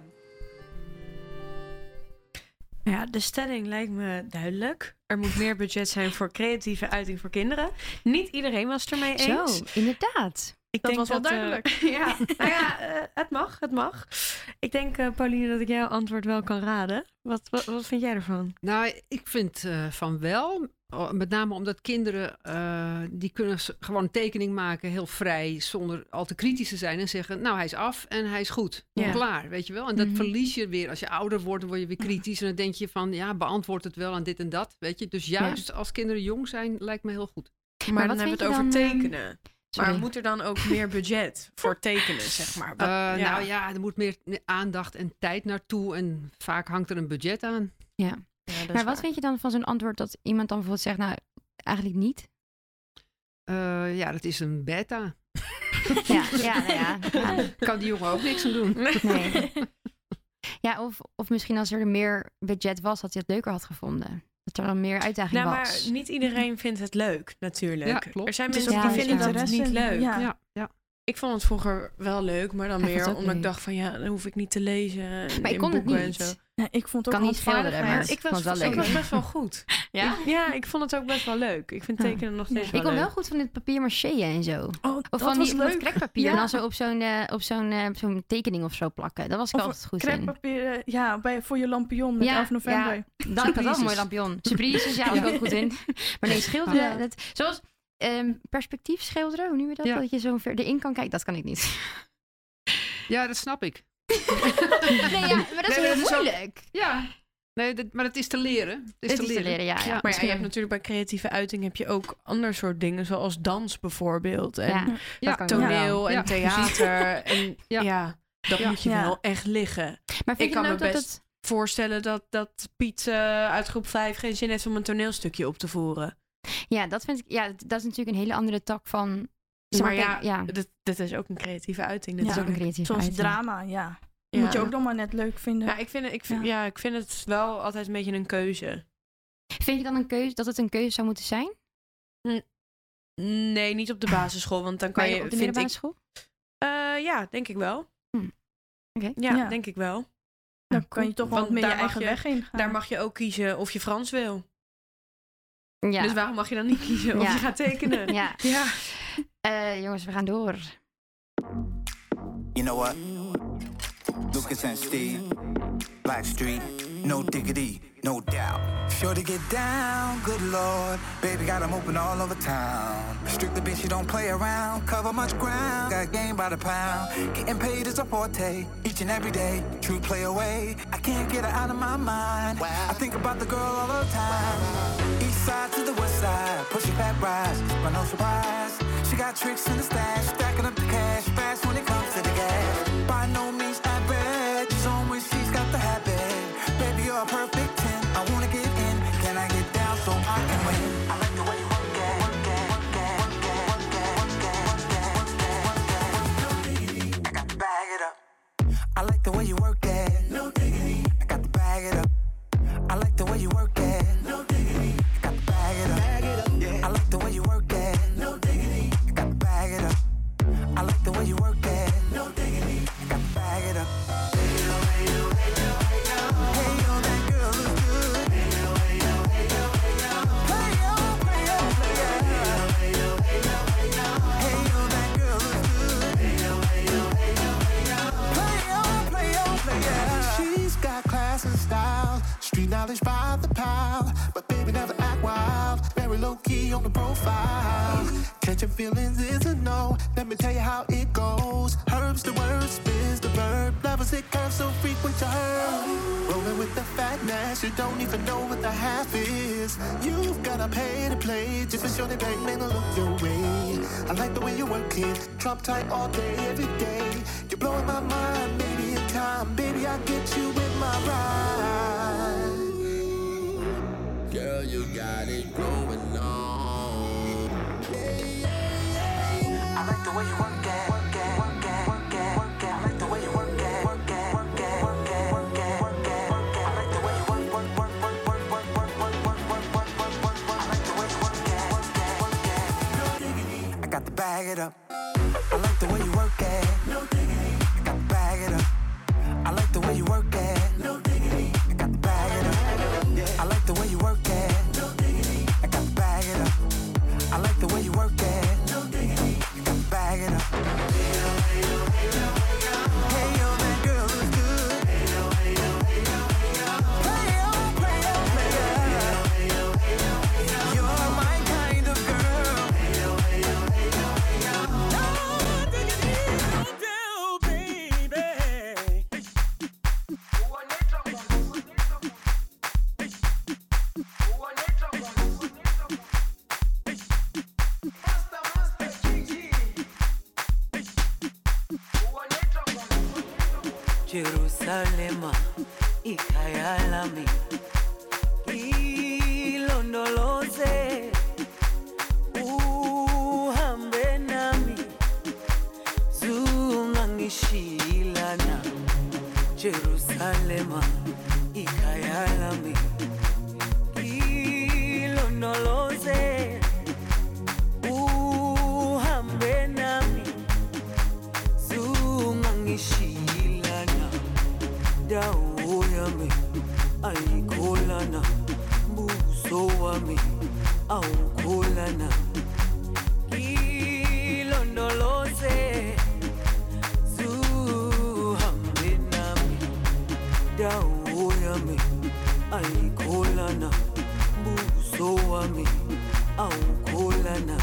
Ja, de stelling lijkt me duidelijk. Er moet meer budget zijn voor creatieve uiting voor kinderen. Niet iedereen was het ermee Zo, eens. inderdaad. Ik Dat denk was wel dat, eh, duidelijk. ja, nou ja, eh, het mag, het mag. Ik denk, eh, Pauline, dat ik jouw antwoord wel kan raden. Wat, wat, wat vind jij ervan? Nou, ik vind eh, van wel. Oh, Met name omdat kinderen, eh, die kunnen gewoon een tekening maken heel vrij, zonder al te kritisch te zijn en zeggen, nou hij is af en hij is goed. Ja. Klaar, weet je wel. En dat Mhm. verlies je weer. Als je ouder wordt, dan word je weer kritisch en dan denk je van, ja, beantwoord het wel aan dit en dat, weet je. Dus juist als kinderen jong zijn, lijkt me heel goed. Maar, dan hebben we het over tekenen. maar moet er dan ook meer budget voor tekenen, zeg maar? Eh, Nou ja, er moet meer aandacht en tijd naartoe en vaak hangt er een budget aan. Ja. Maar wat vind je dan van zo'n antwoord dat iemand dan bijvoorbeeld zegt, nou, eigenlijk niet? Eh, ja, dat is een beta. Ja, ja, nou ja. ja. Kan die jongen ook niks aan doen. Nee. Ja, of, of misschien als er meer budget was, dat hij het leuker had gevonden. Dat er dan meer uitdaging Nou, was. maar niet iedereen vindt het leuk, natuurlijk. Ja, klopt. Er zijn mensen die vinden dat niet leuk. ja. Ja, ja. Ik vond het vroeger wel leuk, maar dan Hij meer omdat ik dacht van ja, dan hoef ik niet te lezen. en Maar ik kon het niet. En zo. Ja, ik vond het ook Kan niet schilderen, maar ik was, wel ik leuk. was best wel goed. Ja? Ik, ja, ik vond het ook best wel leuk. Ik vind tekenen nog steeds Ik wel kon wel goed van dit papier maché en zo. Oh, Of dat van was die leuk. krekpapier Ja. en dan zo op zo'n eh, op zo'n eh, op zo'n tekening of zo plakken. Dat was ik Of altijd goed in. Kreppapier, eh, ja, bij, voor je lampion met 11 november. Ja, dat had wel een mooi lampion. Surprises, ja, was ik ook goed in. Maar nee, schilderen, Ja. dat, zoals ehm, perspectief schilderen, hoe noem je dat? Ja. Dat je zo ver erin kan kijken, dat kan ik niet. Ja, dat snap ik. Nee, ja, maar dat is Nee, wel dat is ook- moeilijk. Ja, nee, dat, maar het is te leren. Het is, Het te, is te leren. ja, ja. Maar ja, je hebt natuurlijk bij creatieve uiting heb je ook ander soort dingen, zoals dans bijvoorbeeld. En Ja, toneel en Ja, theater. En ja, Ja. dat Ja. moet je Ja. wel echt liggen. Maar vind Ik je kan dan me dat best het... voorstellen dat, dat Piet eh, uit groep 5 geen zin heeft om een toneelstukje op te voeren. Ja, dat vind ik... Ja, dat is natuurlijk een hele andere tak van... zeg Maar ja, ja, Dat, dat is ook een creatieve uiting. dat is ook een creatieve Zoals uiting. drama, ja. Ja. Moet je ook nog maar net leuk vinden. Ja, ik vind, ik, vind, ja. ik vind het wel altijd een beetje een keuze. Vind je dan een keuze, dat het een keuze zou moeten zijn? Nee, niet op de basisschool, want dan kan je... op de middelbare school? Eh, ja, denk ik wel. Hm. Oké. Ja, Ja. denk ik wel. Dan kan je toch wel meer je daar mag eigen je- weg in gaan. Daar mag je ook kiezen of je Frans wil. Ja. Dus waarom mag je dan niet kiezen of Ja. je gaat tekenen? Ja. ja. Eh, jongens, we gaan door. You know what? Lucas and Steve, Black Street, no diggity, no doubt. Sure to get down, good lord. Baby got 'em open all over town. Strictly bitch, you don't play around. Cover much ground, got game by the pound. Getting paid is a forte, each and every day. True play away, I can't get her out of my mind. I think about the girl all the time. East side to the west side, pushing back rise, but no surprise. She got tricks in the stash, stacking up the cash fast when it comes to the gas. Knowledge by the pile. But baby never act wild, very low key on the profile. Catching feelings is a no. Let me tell you how it goes. Herbs the word, spins the verb. Levels it curves so frequent to her. Rolling with the fatness, you don't even know what the half is. You've gotta pay to play just for sure they bang man to look your way. I like the way you work it, drop tight all day, every day. You're blowing my mind, maybe in time, baby I get you in my ride. Girl, you got it going on. I like the way you work it, work it, work it, work it, work it. I like the way you work it, work it, work it, work it, work it, work it, work it. I like the way you work, work, work, work, work, work, work, work, work, work, work, work, work, work. I like the way you work it, work it, work it. I got to bag it up. I like the way you ayikholana buso wami awukholana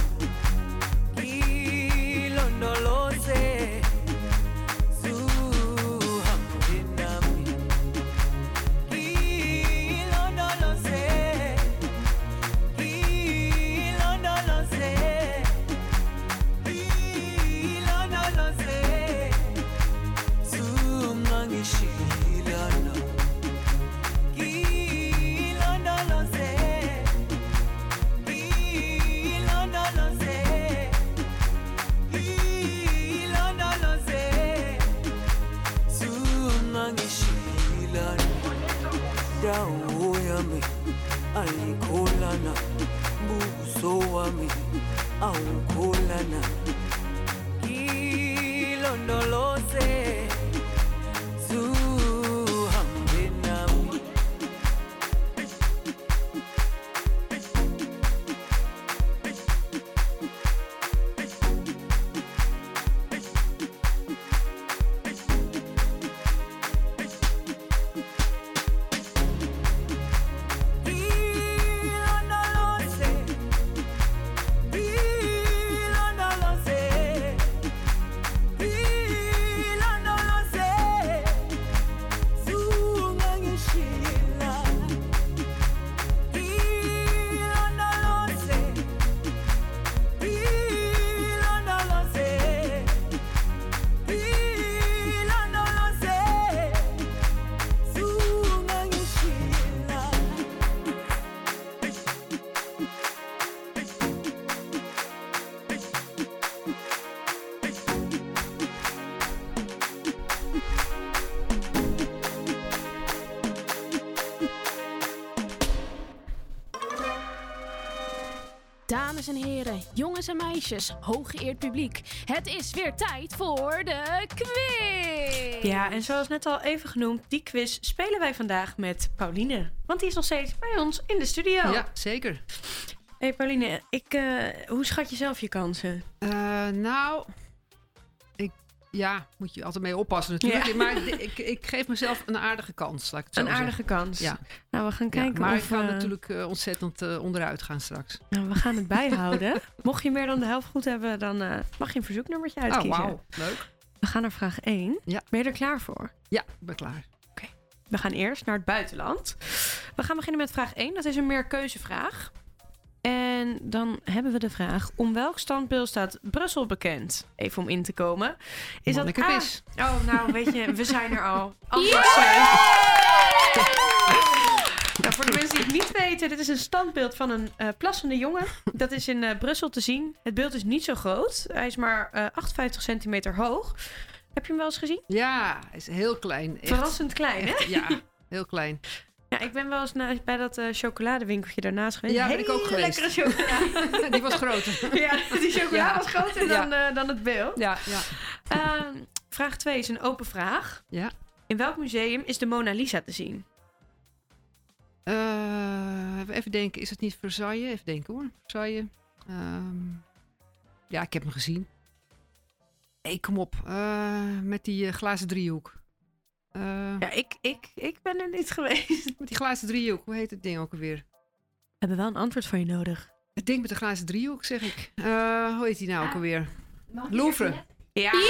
Dames en heren, jongens en meisjes, hooggeëerd publiek. Het is weer tijd voor de quiz! Ja, en zoals net al even genoemd, die quiz spelen wij vandaag met Pauline. Want die is nog steeds bij ons in de studio. Ja, zeker. hey Pauline, ik, eh, hoe schat je zelf je kansen? Eh, nou, ja, moet je altijd mee oppassen natuurlijk. Ja. Maar ik, ik, geef mezelf een aardige kans, laat ik het zo Een zeggen. aardige kans. Ja. Nou, we gaan Ja, kijken maar of... ik kan eh, natuurlijk eh, ontzettend eh, onderuit gaan straks. Nou, we gaan het bijhouden. Mocht je meer dan de helft goed hebben, dan mag je een verzoeknummertje Oh, uitkiezen. wauw. Leuk. We gaan naar vraag 1. Ja. Ben je er klaar voor? Ja, ik ben klaar. We gaan eerst naar het buitenland. We gaan beginnen met vraag 1. Dat is een meerkeuzevraag. En dan hebben we de vraag: om welk standbeeld staat Brussel bekend? Even om in te komen. Is dat A? Oh, nou, weet je, we zijn er al. Antwoord. Nou, voor de mensen die het niet weten, dit is een standbeeld van een eh, plassende jongen. Dat is in eh, Brussel te zien. Het beeld is niet zo groot. Hij is maar eh 58 centimeter hoog. Heb je hem wel eens gezien? Ja, hij is heel klein. Echt, Verrassend klein, hè? ja, heel klein. Ja, ik ben wel eens na- bij dat eh, chocoladewinkeltje daarnaast geweest. Ja, ben ik ook geweest. lekkere chocolade. Die was groter. ja, die chocola Ja. was groter Ja. dan, eh, dan het beeld. Ja, ja. Ehm, vraag 2 is een open vraag. Ja. In welk museum is de Mona Lisa te zien? Eh, even denken, is het niet Versailles? Even denken hoor. Versailles. Ehm, ja, ik heb hem gezien. Hé, kom op. Eh, met die glazen driehoek. Eh, Ja, ik, ik, ik ben er niet geweest. Met die glazen driehoek, hoe heet het ding ook alweer? We hebben wel een antwoord van je nodig. Het ding met de glazen driehoek, zeg ik. Eh, hoe heet die nou ook alweer? Louvre. Ja.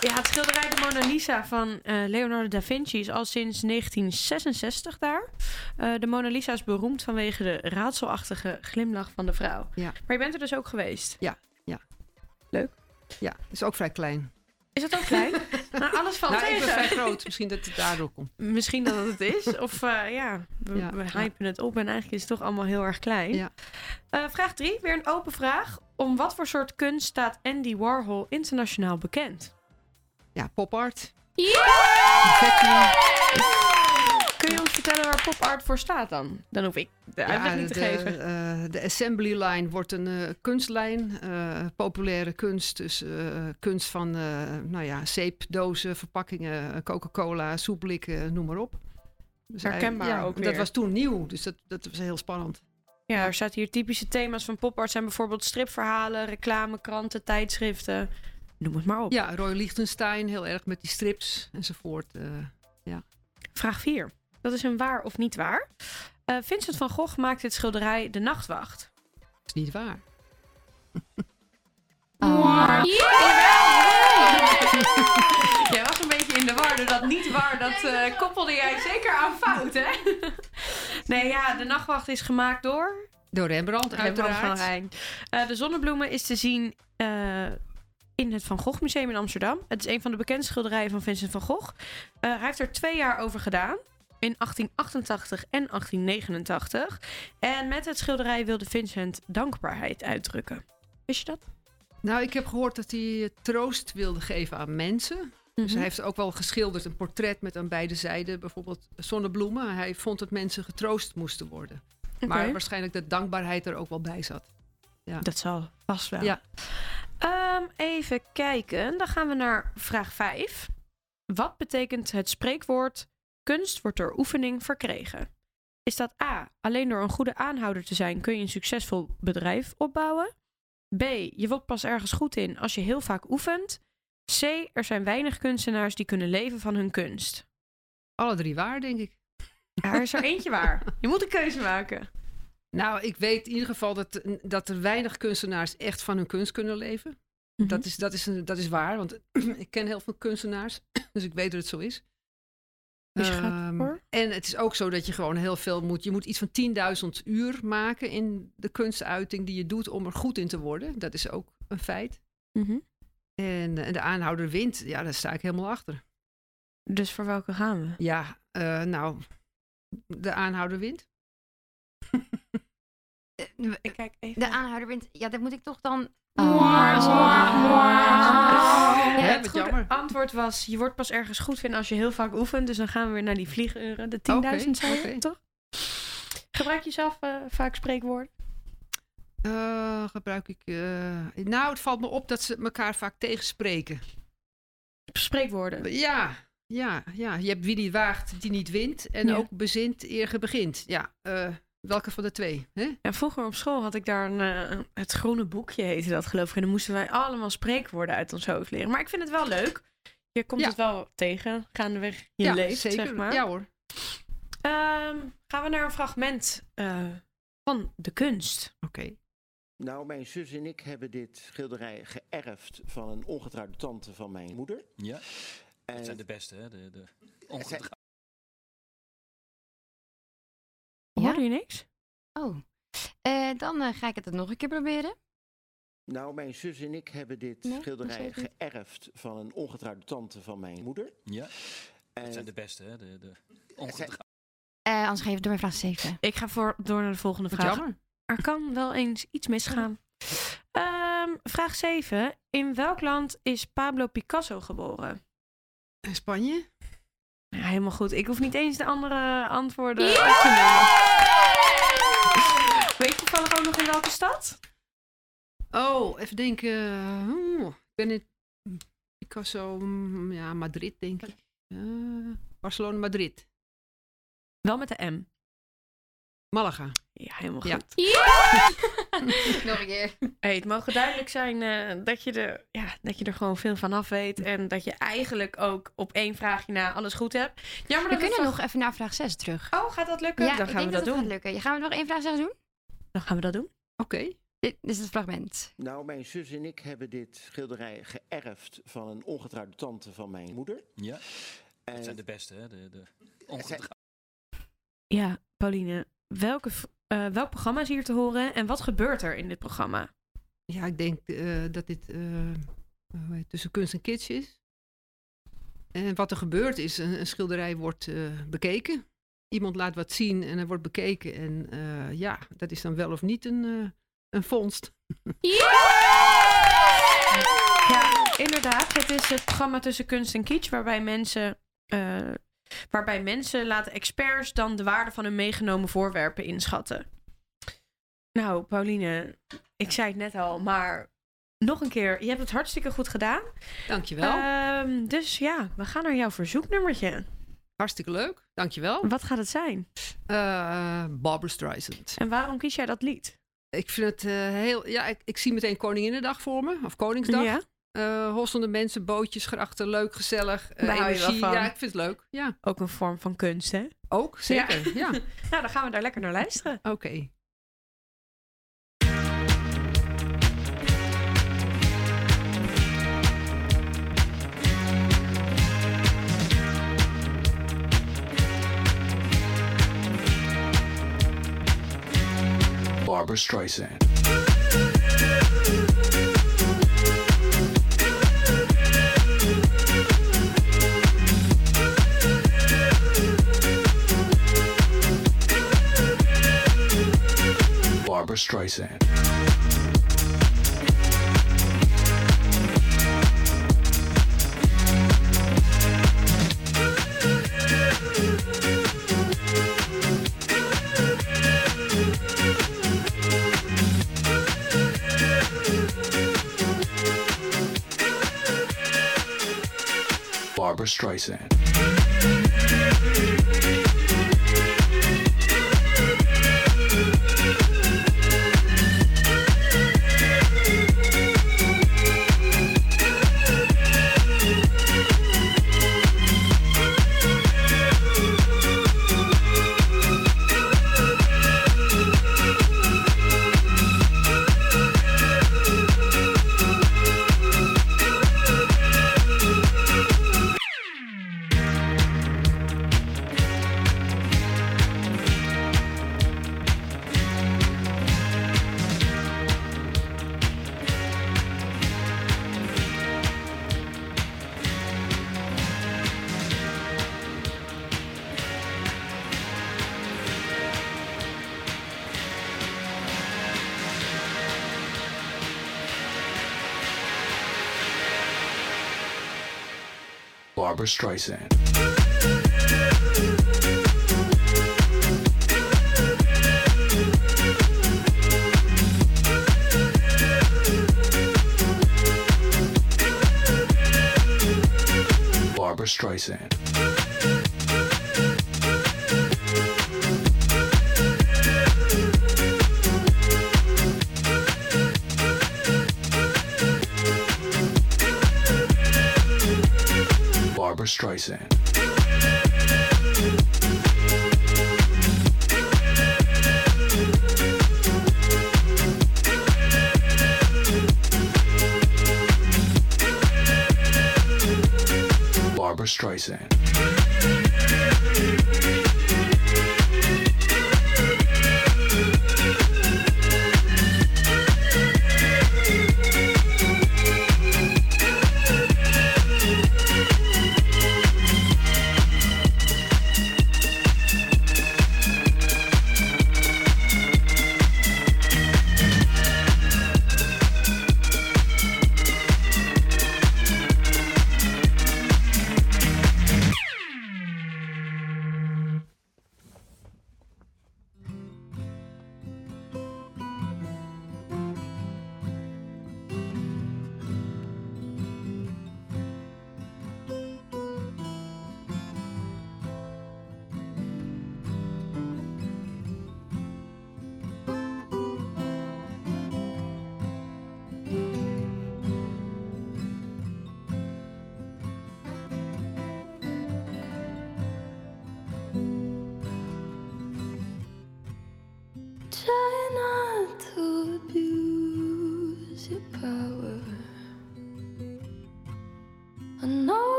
Ja, het schilderij de Mona Lisa van eh, Leonardo da Vinci is al sinds 1966 daar. Eh, de Mona Lisa is beroemd vanwege de raadselachtige glimlach van de vrouw. Ja. Maar je bent er dus ook geweest. Ja, ja. Leuk. Ja, is ook vrij klein. Is dat ook klein? nou, alles valt nou, ik tegen. ben vrij groot. Misschien dat het daardoor komt. Misschien dat het het is. Of eh, ja, we, Ja, we ja. hypen het op en eigenlijk is het toch allemaal heel erg klein. Ja. Eh, vraag 3, weer een open vraag. Om wat voor soort kunst staat Andy Warhol internationaal bekend? Ja, pop art. Kun je ons vertellen waar pop art voor staat dan? Dan hoef ik de uitleg Ja, niet te de, geven. eh, de assembly line wordt een eh, kunstlijn. eh, populaire kunst. Dus kunst van nou ja, zeepdozen, verpakkingen, Coca-Cola, soepblikken, noem maar op. Dus Herkenbaar ja, ook Dat was toen nieuw, dus dat, dat was heel spannend. Ja, er staat hier typische thema's van pop art zijn bijvoorbeeld stripverhalen, reclame, kranten, tijdschriften. Noem het maar op. Ja, Roy Lichtenstein, heel erg met die strips enzovoort. ja. Vraag 4. Dat is een waar of niet waar. Eh, Vincent van Gogh maakte het schilderij De Nachtwacht. is niet waar. Jij was een beetje in de war door dat niet waar. Dat eh, koppelde jij zeker aan fout, hè? nee, ja, De Nachtwacht is gemaakt door... Door Rembrandt, Rembrandt uiteraard. van Rijn. Eh, de zonnebloemen is te zien eh, in het Van Gogh Museum in Amsterdam. Het is een van de bekendste schilderijen van Vincent van Gogh. Eh, hij heeft er twee jaar over gedaan. In 1888 en 1889. En met het schilderij wilde Vincent dankbaarheid uitdrukken. Wist je dat? Nou, ik heb gehoord dat hij troost wilde geven aan mensen. Dus Mhm. hij heeft ook wel geschilderd een portret met aan beide zijden bijvoorbeeld zonnebloemen. Hij vond dat mensen getroost moesten worden. Maar waarschijnlijk dat dankbaarheid er ook wel bij zat. Ja. Dat zal vast wel. Ja. Ehm, even kijken. Dan gaan we naar vraag 5. Wat betekent het spreekwoord kunst wordt door oefening verkregen? Is dat A. Alleen door een goede aanhouder te zijn kun je een succesvol bedrijf opbouwen? B. Je wordt pas ergens goed in als je heel vaak oefent? C. Er zijn weinig kunstenaars die kunnen leven van hun kunst. Alle drie waar, denk ik. Ja, er is er eentje waar. Je moet een keuze maken. Nou, ik weet in ieder geval dat, dat er weinig kunstenaars echt van hun kunst kunnen leven. Mhm. dat, is, dat, is dat is waar, want ik ken heel veel kunstenaars, dus ik weet dat het zo is. Dus je gaat Ehm, en het is ook zo dat je gewoon heel veel moet. Je moet iets van 10.000 uur maken in de kunstuiting die je doet om er goed in te worden. Dat is ook een feit. Mhm. En, eh, de aanhouder wint, ja, daar sta ik helemaal achter. Dus voor welke gaan we? Ja, eh, nou, de aanhouder wint. Ik kijk even. De aanhouder wint. Ja, dat moet ik toch dan. Het goede antwoord was, je wordt pas ergens goed vinden als je heel vaak oefent. Dus dan gaan we weer naar die vlieguren. De 10.000 Oké, zei toch? Gebruik je zelf eh, vaak spreekwoorden? Eh, gebruik ik. eh, nou, het valt me op dat ze elkaar vaak tegenspreken. Spreekwoorden? Ja, ja, ja. Je hebt wie niet waagt, die niet wint. En Ja. ook bezint, eer ge begint. Ja, eh, welke van de twee? Hè? Ja, vroeger op school had ik daar een, eh, het groene boekje, heette dat geloof ik. En dan moesten wij allemaal spreekwoorden uit ons hoofd leren. Maar ik vind het wel leuk. Je komt Ja. het wel tegen, gaandeweg je Ja, leeft, zeker. zeg maar. Ja hoor. Ehm, gaan we naar een fragment eh, van de kunst. Oké. Nou, mijn zus en ik hebben dit schilderij geërfd van een ongetrouwde tante van mijn moeder. Ja. En Dat zijn de beste, hè? De, de het Hoorde je niks? Oh. Eh, dan eh, ga ik het nog een keer proberen. Nou, mijn zus en ik hebben dit Nee, schilderij geërfd van een ongetrouwde tante van mijn moeder. Ja. En Dat zijn de beste, hè? De, de zijn- Eh, anders geef ik door mijn vraag 7. Ik ga voor, door naar de volgende Wat vraag. jammer. Er kan wel eens iets misgaan. Ehm, vraag 7. In welk land is Pablo Picasso geboren? In Spanje? Ja, helemaal goed. Ik hoef niet eens de andere antwoorden op te nemen. Toevallig ook nog in welke stad? Oh, even denken. Oeh, ik ben in Picasso, mm, ja, Madrid denk ik. Eh, Barcelona, Madrid. Wel met de M. Malaga. Ja, helemaal Ja. goed. nog een keer. Hey, het mogen duidelijk zijn eh, dat, je er, ja, dat je er gewoon veel van af weet. En dat je eigenlijk ook op één vraagje na alles goed hebt. Jammer We dat kunnen het nog even naar vraag 6 terug. Oh, gaat dat lukken? Ja, Dan ik gaan we denk dat het doen. gaat lukken. Gaan we nog één vraag 6 doen? Dan gaan we dat doen. Oké. Dit is het fragment. Nou, mijn zus en ik hebben dit schilderij geërfd van een ongetrouwde tante van mijn moeder. Ja. En Dat zijn de beste, hè? De, de zijn- Ja, Pauline. Welke, eh, welk programma is hier te horen en wat gebeurt er in dit programma? Ja, ik denk eh, dat dit eh, hoe heet het, tussen kunst en kitsch is. En wat er gebeurt is, een, een schilderij wordt eh, bekeken. Iemand laat wat zien en er wordt bekeken. En eh, ja, dat is dan wel of niet een, eh, een vondst. Ja, inderdaad. Het is het programma tussen kunst en kitsch, waarbij mensen, eh, waarbij mensen laten experts dan de waarde van hun meegenomen voorwerpen inschatten. Nou, Pauline, ik zei het net al, maar nog een keer, je hebt het hartstikke goed gedaan. Dankjewel. Ehm, dus ja, we gaan naar jouw verzoeknummertje. Hartstikke leuk. Dankjewel. Wat gaat het zijn? Eh Barbara Streisand. En waarom kies jij dat lied? Ik vind het eh, heel... Ja, ik, ik zie meteen Koninginnedag voor me. Of Koningsdag. Ja. Hossende mensen, bootjes, grachten. Leuk, gezellig. eh, Daar energie. van. Ja, ik vind het leuk. Ja. Ook een vorm van kunst, hè? Ook, zeker. Ja. nou, dan gaan we daar lekker naar luisteren. Oké. Barbara Streisand. Barbara Streisand. Streisand. Streisand. Barbara Streisand. Barbara Streisand.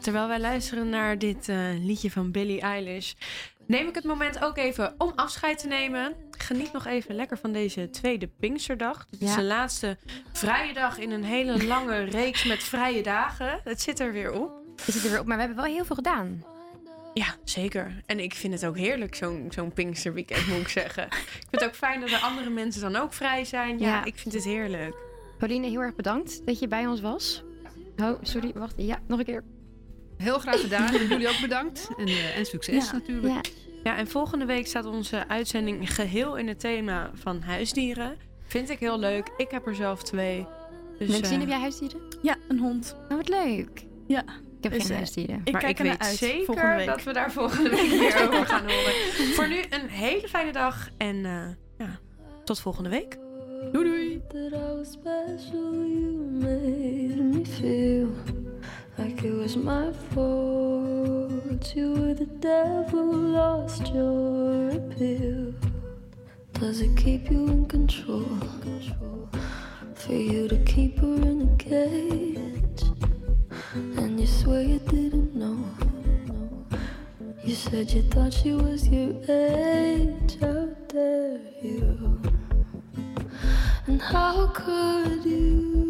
Terwijl wij luisteren naar dit eh, liedje van Billie Eilish, neem ik het moment ook even om afscheid te nemen. Geniet nog even lekker van deze tweede Pinksterdag. Dit is de laatste vrije dag in een hele lange reeks met vrije dagen. Het zit er weer op. Het zit er weer op, maar we hebben wel heel veel gedaan. Ja, zeker. En ik vind het ook heerlijk, zo'n zo'n Pinksterweekend, moet ik zeggen. Ik vind het ook fijn dat de andere mensen dan ook vrij zijn. Ja, Ja. ik vind het heerlijk. Pauline, heel erg bedankt dat je bij ons was. Oh, sorry, wacht. Ja, nog een keer. Heel graag gedaan. En jullie ook bedankt. En, eh, en succes Ja. natuurlijk. Ja, en volgende week staat onze uitzending geheel in het thema van huisdieren. Vind ik heel leuk. Ik heb er zelf twee. Dus, Maxine, eh, heb jij huisdieren? Ja, een hond. Oh, wat leuk. Ja. Ik heb Dus, geen eh, huisdieren. ik maar kijk ik ernaar weet uit zeker dat we daar volgende week weer over gaan horen. Voor nu een hele fijne dag en eh, ja, tot volgende week. Doei doei. Like it was my fault. You were the devil, lost your appeal. Does it keep you in control? For you to keep her in a cage, and you swear you didn't know. You said you thought she was your age. How dare you? And how could you